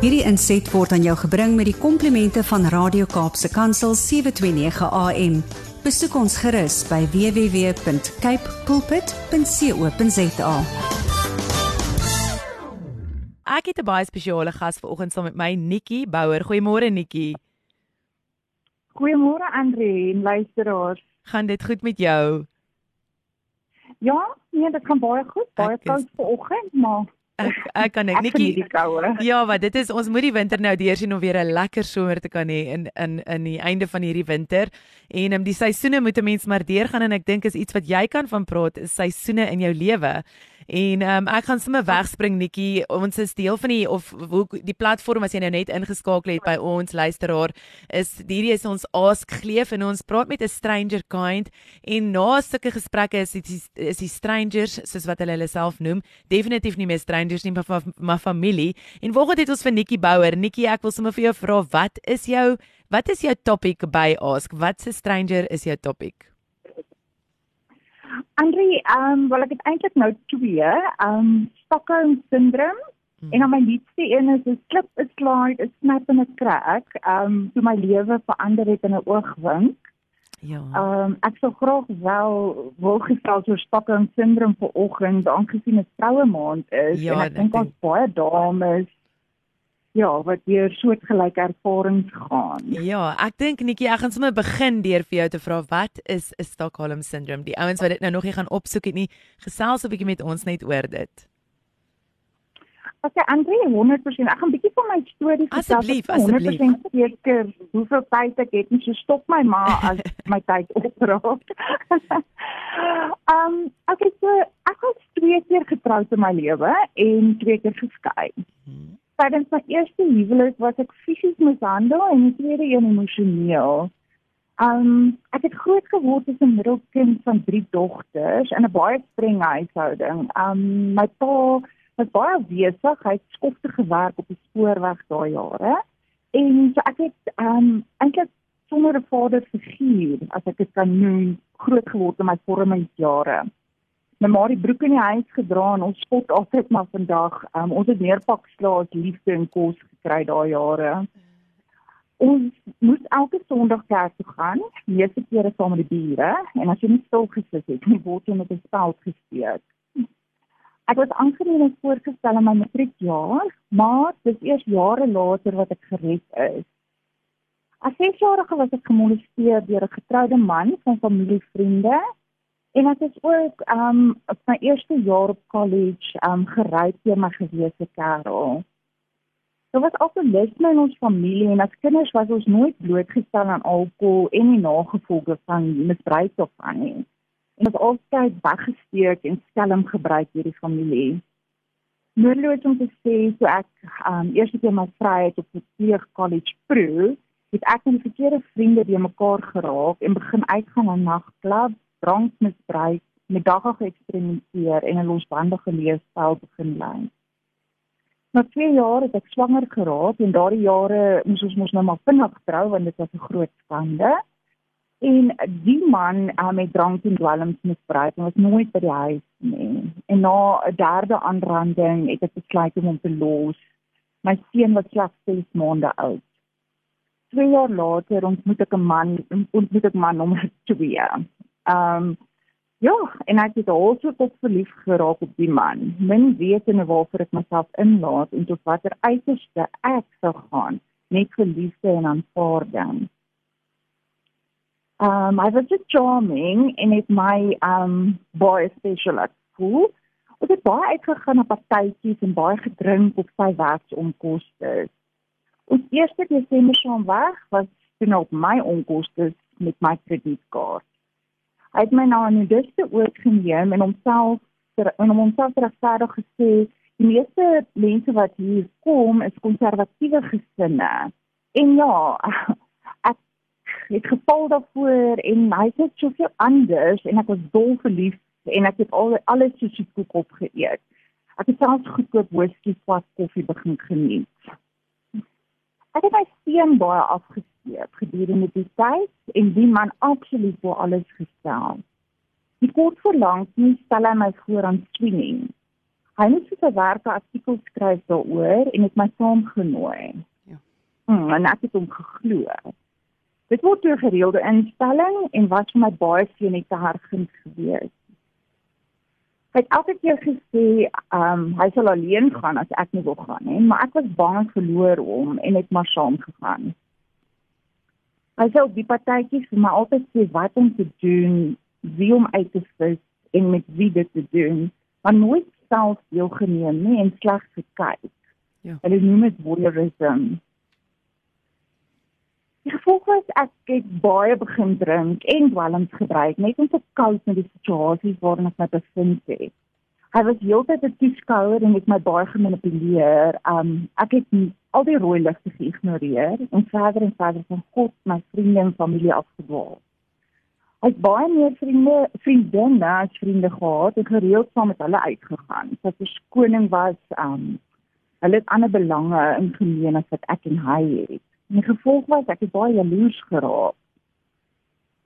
Hierdie inset word aan jou gebring met die komplimente van Radio Kaapse Kansel 729 AM. Besoek ons gerus by www.cape pulpit.co.za. Ek het 'n baie spesiale gas vanoggend saam met my Nikki Bouwer. Goeiemôre Nikki. Goeiemôre Andre en luisteraars. Gaan dit goed met jou? Ja, nee, dit gaan baie goed. Baie Ek is- koud vanoggend, maar Ek ek kan net ek koue. Ja, maar dit is ons moet die winter nou deursien om weer 'n lekker somer te kan hê in in in die einde van hierdie winter. En um, die seisoene moet 'n mens maar deurgaan en ek dink is iets wat jy kan van praat, is seisoene in jou lewe. En um, ek gaan sommer wegspring Nikki. Ons is deel van die of hoe die platform as jy nou net ingeskakel het by ons luisteraar is hierdie is ons Ask Gleef en ons praat met 'n stranger kind en na sulke gesprekke is die, is die strangers soos wat hulle hulle self noem definitief nie meer strangers nie maar, maar, maar familie. En vanoggend het ons vir Nikki Bouwer. Nikki, ek wil sommer vir jou vra wat is jou wat is jou topic by Ask? Wat 'n stranger is jou topic? Andre, ehm um, wel ek het eintlik nou twee, ehm um, Stockholm syndroom Hmm. en dan my liefste een is 'n slip, 'n slide, 'n snap en 'n crack. Ehm um, toe my lewe verander het in 'n oogwink. Ja. Ehm um, ek sou graag wel wil gestel oor Stockholm syndroom vanoggend aangesien dit vroue maand is Ja, en ek dink ons baie dames ja, wat deur soortgelyke ervarings gaan. Ja, ek dink Nikki, ek gaan sommer begin deur vir jou te vra wat is 'n Stockholm syndroom? Die ouens wat dit nou nog nie gaan opsoek het nie, gesels 'n bietjie met ons net oor dit. As jy Andre 100%, ek gaan bietjie van my storie vertel. Asseblief, Ek asseblief. 100% seker hoeveel tyd ek het, nie so stop my maar as my tyd opraak. Ehm, um, okay, so ek was twee keer getroud in my lewe en twee keer geskei. Hmm. Tydens my eerste huwelik was ek fisies mishandel en die tweede een emosioneel. Um ek het groot geword as 'n middelkind van drie dogters in 'n baie streng huishouding. Um my pa was baie besig, hy het skofte gewerk op die spoorweg daai jare. En so ek het um eintlik sonder 'n vaderfiguur, as ek dit kan noem, groot geword in my vormingsjare. My ma het die broek in die huis gedra en ons spot altyd maar vandag. Um, ons het neerpak slaas liefde en kos gekry daai jare. Ons moes elke Sondag kerk toe gaan, meeste kere saam met die bure en as jy nie stil gesit het nie, word jy met 'n speld gesteek. Ek was aangeneem en voorgestel in my matriekjaar, maar dis eers jare later wat ek gered is. As 6-jarige was ek gemolesteer deur 'n getroude man van familievriende En ek is ook um op my eerste jaar op college um geryp deur my gewese kerel. Daar was alkoholisme in ons familie en as kinders was ons nooit blootgestel aan alkohol en die nagevolge van misbruik daarvan nie. En ons altyd weggesteek en skelm gebruik deur die familie. Noodloos om te sê so ek um eers keer my vryheid op die college proe, het ek met verkeerde vriende by mekaar geraak en begin uitgaan na nagklub drankmisbruik, met dagga geëksperimenteer en 'n losbandige leefstyl begin lei. Na 2 jaar het ek swanger geraak en daardie jare moes ons mos nou maar vinnig trou want dit was 'n groot skande. En die man um, met drank en dwelms misbruik en was nooit by die huis nie. En na 'n derde aanranding het ek besluit om hom te los. My seun was slegs 6 maande oud. 2 jaar later ontmoet ek 'n man, ontmoet ek man nommer 2. Ehm um, ja, en ek het also tot verlief geraak op die man. Min wetende waarvoor ek myself inlaat en tot watter uiterste ek sou gaan net vir liefde en aanvaarding. Um I was just charming en het my um baie special at school. Ons het baie uitgegaan na partytjies en baie gedrink op sy werksonkoste. Ons eerste Desember saam weg was toe op my onkoste met my kredietkaart. Hy het my na 'n nudiste oorgeneem en homself en homself regverdig gesê die meeste mense wat hier kom is konservatiewe gesinne. En ja, het geval daarvoor en hy sê soveel anders en ek was dol verlief en ek het al alles soos 'n koek opgeëet. Ek het selfs goedkoop whisky swart koffie begin geniet. Ek het my seun baie afgesteek gedurende die tyd en die man absoluut voor alles gestel. Die kort verlang nie stel hy my voor aan swimming. Hy het so 'n werke artikel skryf daaroor en het my saamgenooi. Ja. Hmm, en ek het hom geglo. Dit word 'n gereelde instelling en was vir my baie seën net te hergins gewees. Hy het elke keer gesê, ehm um, hy sal alleen gaan as ek nie wil gaan nie, maar ek was bang en verloor hom en het maar saam gegaan. Hy sê op die partytjies vir my altyd sê wat om te doen, wie om uit te vis en met wie dit te doen, maar nooit self deelgeneem nie en slegs gekyk. Ja. Hulle noem dit voyeurism. Die gevolg was ek het baie begin drink en dwelms gebruik net om te koop met die situasies waarin ek my bevind het. Hy was heeltyd 'n toeskouer en het my baie gemanipuleer. Um ek het al die rooi ligte geïgnoreer en verder en verder van God, my vriende en familie afgedwaal. Het baie meer vriende, vriendinne as vriende gehad en gereeld saam met hulle uitgegaan. Sy verskoning was um hulle het ander belange in gemeen as wat ek en hy het. En die gevolg was ek het baie jaloers geraak.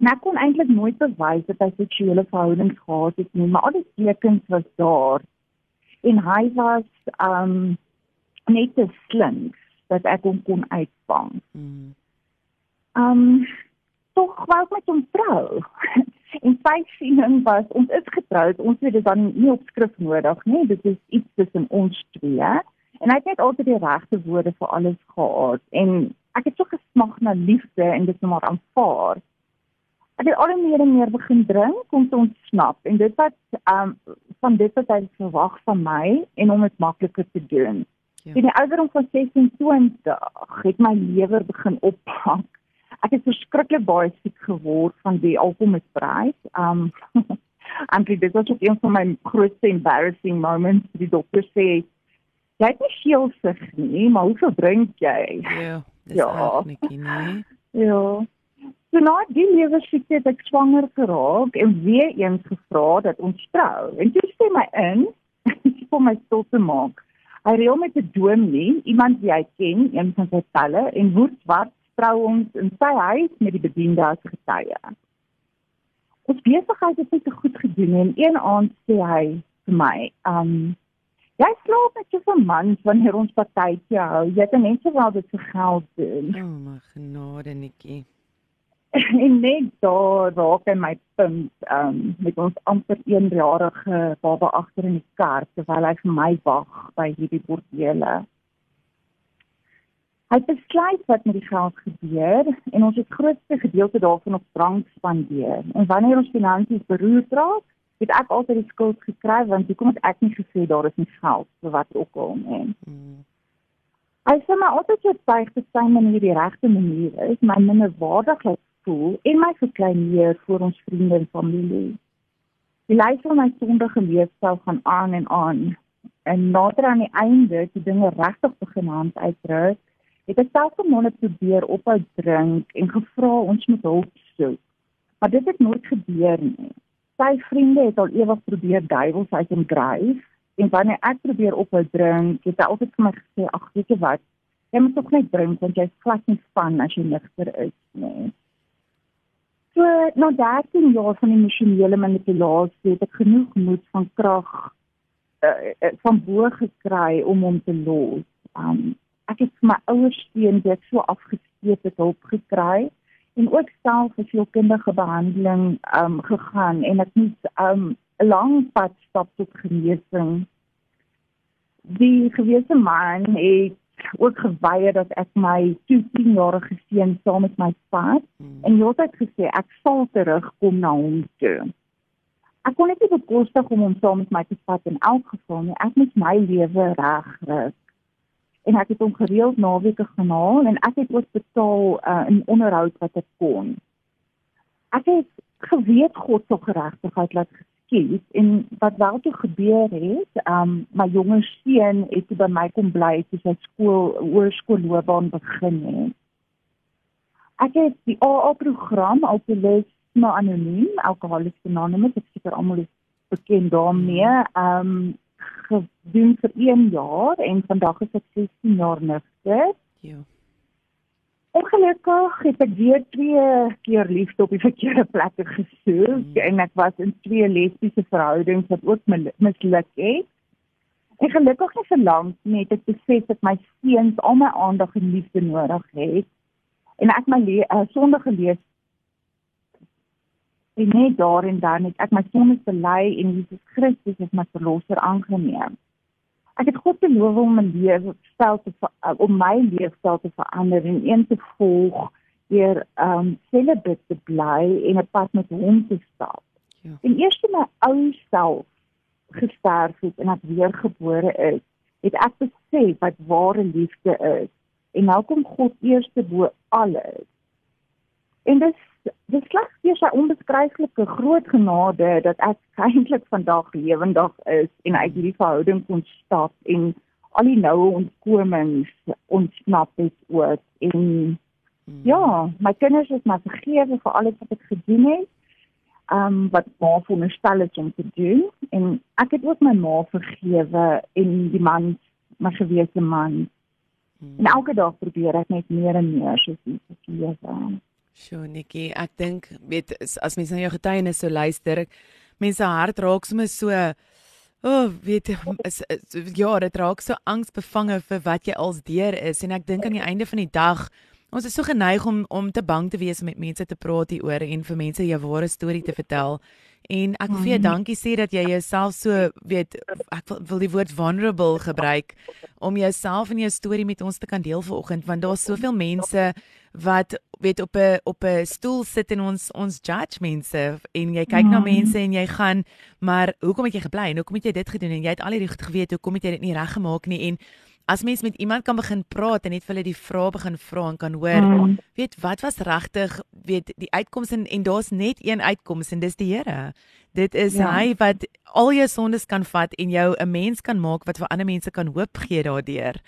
En ek kon eintlik nooit bewys dat hy seksuele verhoudings gehad het nie, maar al die tekens was daar. En hy was um net te slink dat ek hom kon uitvang. Mm. Um tog wou ek met hom trou. En sy siening was ons is getroud, ons het dit dan nie op skrif nodig nie, dit is iets tussen ons twee. En hy het net altyd die regte woorde vir alles gehad en ek het so gesmag na liefde en dit net maar aanvaar. Ek het al meer en meer begin drink om te ontsnap en dit wat um van dit wat hy verwag van my en om dit makliker te doen. Ja. In die ouderdom van 26 het my lewer begin oppak. Ek het verskriklik baie siek geword van die alkoholmisbruik. Um en dit was ook een van my grootste embarrassing moments. Die dokter sê jy het nie geelsig nie, maar hoeveel drink jy? Ja. Dis Ja. ja. netjie, nee. Ja. So na die lewe siekte het ek swanger geraak en weer eens gevra dat ons trou. En toe sê my in om my stil te maak. Hy reël met 'n dominee, iemand wie hy ken, een van sy talle en woordswart trou ons in sy huis met die bediende as getuie. Ons besigheid het net goed gedoen en een aand sê hy vir my, um Jy slaap met jou man wanneer ons partytjie hou. Jy kan net sowel dit vir geld doen. O, oh, my genade netjie. en net daar raak hy my punt um, met ons amper 1-jarige baba agter in die kar terwyl hy vir my wag by hierdie bordele. Hy besluit wat met die geld gebeur en ons het grootste gedeelte daarvan op drank spandeer. En wanneer ons finansies beroerd raak, het ek altyd die skuld gekry want hoekom het ek nie gesê daar is nie geld vir wat ook al nie. Mm. Hy sê maar altyd jy buig te sy manier die regte manier is, my minderwaardigheid voel en my verkleineer voor ons vriende en familie. Die lys van my sondige leefstyl gaan aan en aan. En nader aan die einde, toe dinge regtig begin hand uitdruk, het ek self gemonde probeer ophou drink en gevra ons moet hulp soek. Maar dit het nooit gebeur nie. Sy vriende het al ewig probeer duiwels uit hom dryf en wanneer ek probeer ophou drink, het hy altyd vir my gesê, "Ag, weet jy wat? Jy moet tog net drink want jy's glad nie van as jy nigter is nie." So, na 13 jaar van emosionele manipulasie het ek genoeg moed van krag uh, van bo gekry om hom te los. Um ek het vir my ouers steun dit so afgeskeep het hulp gekry en ook self vir sielkundige behandeling um gegaan en ek moet um 'n lang pad stap tot genesing. Die gewese man het ook geweier dat ek my 10-jarige seun saam met my vat Mm. en hy het gesê ek sal terugkom na hom toe. Ek kon net nie bekostig om hom saam met my te vat in elk geval nie. Ek moet my lewe regkry. En ek het hom gereeld naweke gaan haal en ek het ook betaal uh, in onderhoud wat ek kon. Ek het geweet God se geregtigheid laat geskied en wat wel toe gebeur het, um my jonger seun het by my kom bly toe sy skool hoërskoolloopbaan begin het. Ek het die AA-program Alkoholisme Anoniem, Alcoholics Anonymous, ek seker almal is bekend daarmee, um gedoen vir 1 jaar en vandag is ek 16 jaar nigter. Ja. Ongelukkig het ek weer twee keer liefde op die verkeerde plekke gesoek Mm. en ek was in twee lesbiese verhoudings wat ook misluk het. En gelukkig nie verlang net ek besef dat my seuns al my aandag en liefde nodig het en ek my uh, sondige lees en net daarin dan het ek my sondes bely en Jesus Christus as my verlosser aangeneem. Ek het God beloof om my leefstyl te uh, om my leefstyl te verander en een te volg deur um celibate te bly en 'n pad met hom te stap. Ja. En eers toe my ou self gesterf het en ek weer gebore is, het ek besef wat ware liefde is en nou kom God eerste bo alles. En dis dis slegs weer sy onbeskryflike groot genade dat ek eintlik vandag lewendig is en uit hierdie verhouding kon stap en al die noue ontkomings ontsnap het ook en hmm. ja, my kinders is my vergewe vir alles wat ek gedoen het. Um wat maar veronderstel is om te doen en ek het ook my ma vergewe en die man my gewese man. Hmm. En elke dag probeer ek net meer en meer soos te lewe. Sjoe, Nikki, ek dink weet as mense na jou getuienis sou luister, mense hart raak sommer so O, oh, weet is, is, ja, dit raak so angsbevange vir wat jy als deur is en ek dink aan die einde van die dag ons is so geneig om om te bang te wees om met mense te praat hieroor en vir mense jou ware storie te vertel. En ek wil vir jou mhm. dankie sê dat jy jouself so weet ek wil, wil die woord vulnerable gebruik om jouself en jou storie met ons te kan deel vanoggend want daar's soveel mense wat weet op 'n op 'n stoel sit en ons ons judge mense en jy kyk mm. na mhm. mense en jy gaan maar hoekom het jy gebly en hoekom het jy dit gedoen en jy het al hierdie goed geweet hoekom het jy dit nie reggemaak nie en as mens met iemand kan begin praat en net vir hulle die vrae begin vra en kan hoor, mm. weet wat was regtig, weet die uitkoms en, en daar's net een uitkoms en dis die Here. Dit is ja. hy wat al jou sondes kan vat en jou 'n mens kan maak wat vir ander mense kan hoop gee daardeur.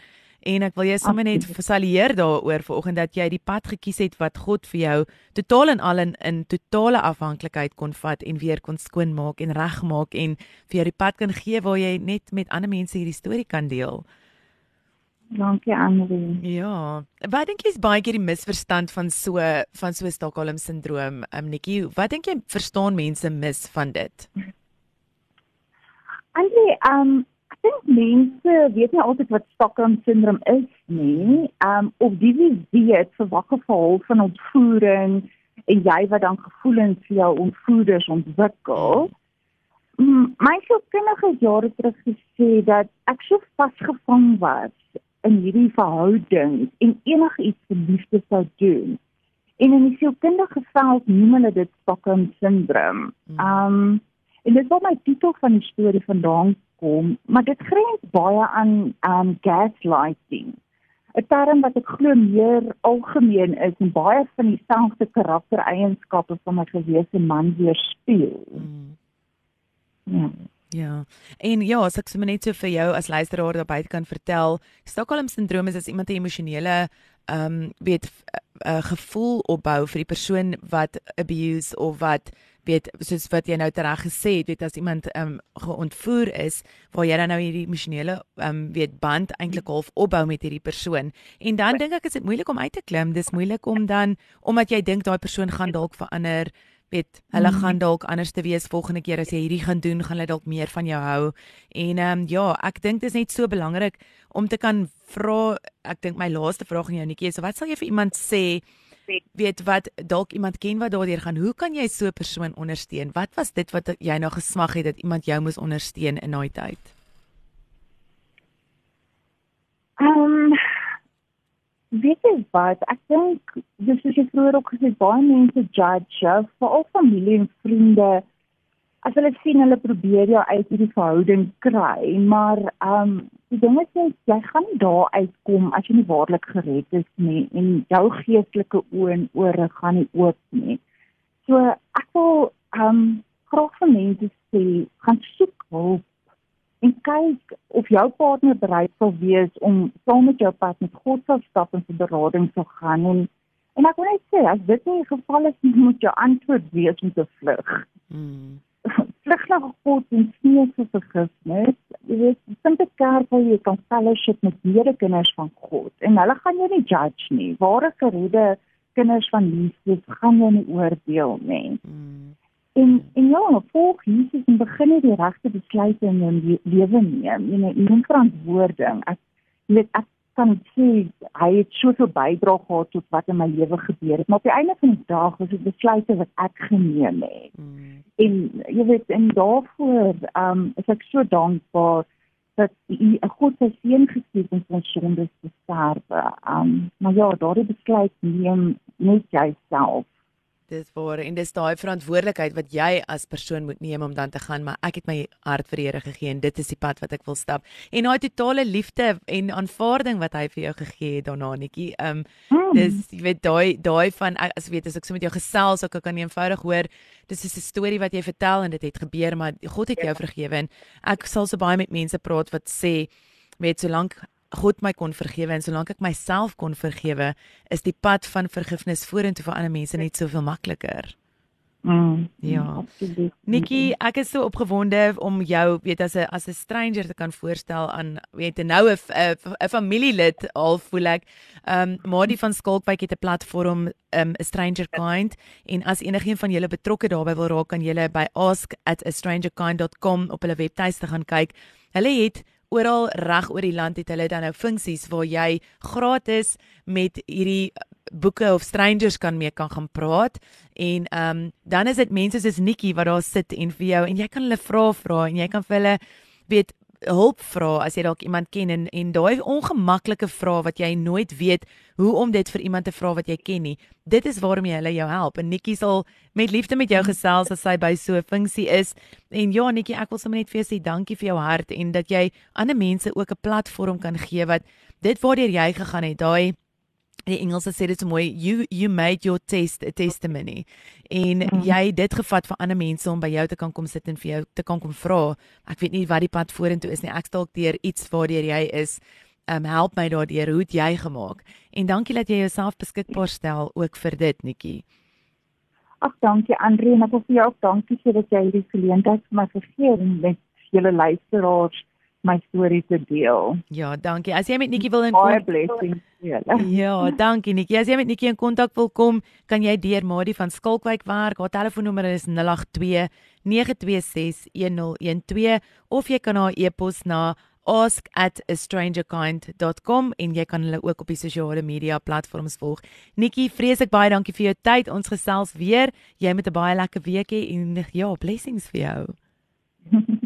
En ek wil jou sommer net fasiliteer daaroor vanoggend dat jy die pad gekies het wat God vir jou totaal en al in in totale afhanklikheid kon vat en weer kon skoonmaak en regmaak en vir jou die pad kan gee waar jy net met ander mense hierdie storie kan deel. Dankie Annelie. Ja. Wat dink jy is baie keer die misverstand van so van so Stockholm sindroom, um, Nikki? Wat dink jy verstaan mense mis van dit? Annelie, um ek dink mense weet nie altyd wat Stockholm sindroom is nie. Um of die weet vir watter geval van ontvoering en jy wat dan gevoelens vir jou ontvoerders ontwikkel. My sielkundige jare terug gesê dat ek so vasgevang was in hierdie verhouding en enigiets vir liefde sou doen. En in die sielkundige veld noem hulle dit Stockholm syndroom. Hmm. Um en dit wat my titel van die storie vandaan kom, maar dit grens baie aan um gaslighting. 'n Term wat ek glo meer algemeen is en baie van dieselfde karaktereienskappe van 'n gewese man weerspieël. Mm. Ja. Ja. En ja, as ek sommer net so vir jou as luisteraar daar buite kan vertel, Stockholm syndroom is as iemand 'n emosionele ehm um, weet 'n uh, gevoel opbou vir die persoon wat abuse of wat weet soos wat jy nou tereg gesê het, weet as iemand ehm um, geontvoer is, waar jy dan nou hierdie emosionele ehm um, weet band eintlik half opbou met hierdie persoon. En dan dink ek is dit moeilik om uit te klim. Dis moeilik om dan omdat jy dink daai persoon gaan dalk verander weet hulle mm. gaan dalk anders te wees volgende keer as jy hierdie gaan doen gaan hulle dalk meer van jou hou. En ehm um, ja ek dink dit is net so belangrik om te kan vra ek dink my laaste vraag aan jou Nikkie is wat sal jy vir iemand sê weet wat dalk iemand ken wat daardeur gaan? Hoe kan jy so 'n persoon ondersteun? Wat was dit wat jy nou gesmag het dat iemand jou moes ondersteun in daai tyd? Ehm um, weet jy wat? Ek dink dis soos jy vroeër ook gesê baie mense judge veral familie en vriende. As hulle sien hulle probeer jou uit hierdie verhouding kry maar ehm um, die ding is jy, jy gaan nie daar uitkom as jy nie waarlik gered is nie en jou geestelike oë en ore gaan nie oop nie. So ek wil ehm um, graag vir mense sê gaan soek hulp en kyk of jou partner bereid sal wees om saam met jou pad met God te stap en vir berading te gaan en en ek wil net sê as dit nie geval is nie moet jou antwoord wees om te vlug. Mm. vlug na God en sien vir vergifnis. Jy weet, simpel kerk waar jy kan fellowship met mede kinders van God en hulle gaan jou nie judge nie. Ware geredde kinders van Jesus gaan jou nie oordeel nie. Mm. En en ja, volg Jesus en begin net die regte besluite in jou lewe neem. Jy neem verantwoording. Ek weet ek kan sê hy het soveel bydra gehad tot wat in my lewe gebeur het, maar op die einde van die dag was dit besluite wat ek geneem het. Mm. En jy weet en daarvoor ehm um, is ek so dankbaar dat hy 'n God se seën gestuur het om sondes te sterwe. Ehm um, maar ja, daardie besluit neem net jouself. Dis waar en dis daai verantwoordelikheid wat jy as persoon moet neem om dan te gaan, maar ek het my hart vir die Here gegee en dit is die pad wat ek wil stap. En daai totale liefde en aanvaarding wat hy vir jou gegee het daarna netjie. Um mm. dis jy weet daai daai van as weet as ek so met jou gesels, ek kan eenvoudig hoor dis is 'n storie wat jy vertel en dit het gebeur, maar God het jou ja. vergewe en ek sal so baie met mense praat wat sê weet solank God my kon vergewe en solank ek myself kon vergewe, is die pad van vergifnis vorentoe vir ander mense net soveel makliker. Mm, ja. Absoluut. Nikki, ek is so opgewonde om jou weet as 'n as 'n stranger te kan voorstel aan weet nou 'n 'n familielid al voel ek. Ehm um, Madi van Skalkwyk het 'n platform ehm um, a stranger kind en as enigiemand van julle betrokke daarbey wil raak kan julle by ask@astrangerkind.com op hulle webtuiste gaan kyk. Hulle het oral reg oor die land het hulle dan nou funksies waar jy gratis met hierdie boeke of strangers kan mee kan gaan praat. En ehm um, dan is dit mense soos Nikki wat daar sit en vir jou en jy kan hulle vra vra en jy kan vir hulle weet hulp vra as jy dalk iemand ken en en daai ongemaklike vrae wat jy nooit weet hoe om dit vir iemand te vra wat jy ken nie. Dit is waarom jy hulle jou help. En Nikki sal met liefde met jou gesels as sy by so 'n funksie is. En ja, Nikki, ek wil sommer net vir jou sê dankie vir jou hart en dat jy ander mense ook 'n platform kan gee wat dit waardeur jy gegaan het. Daai die Engelse sê dit so mooi you you made your test a testimony. En mm. jy dit gevat vir ander mense om by jou te kan kom sit en vir jou te kan kom vra. Ek weet nie wat die pad vorentoe is nie. Ek stalk deur iets waardeur jy is. Um, help my daardeur. Hoe het jy gemaak? En dankie dat jy jouself beskikbaar stel ook vir dit Nikki. Ag dankie Andre en ek wil vir jou ook dankie sê dat jy hierdie geleentheid vir my gegee het met julle luisteraars my storie te deel. Ja, dankie. As jy met Nikki wil in kontak Ja, dankie Nikki. As jy met Nikki in kontak wil kom, kan jy deur Madi van Skalkwyk werk. Haar telefoonnommer is 082 926 1012 of jy kan haar e-pos na ask@astrangerkind.com en jy kan hulle ook op die sosiale media platforms volg. Nikki, vreeslik baie dankie vir jou tyd. Ons gesels weer. Jy moet 'n baie lekker week hê en ja, blessings vir jou.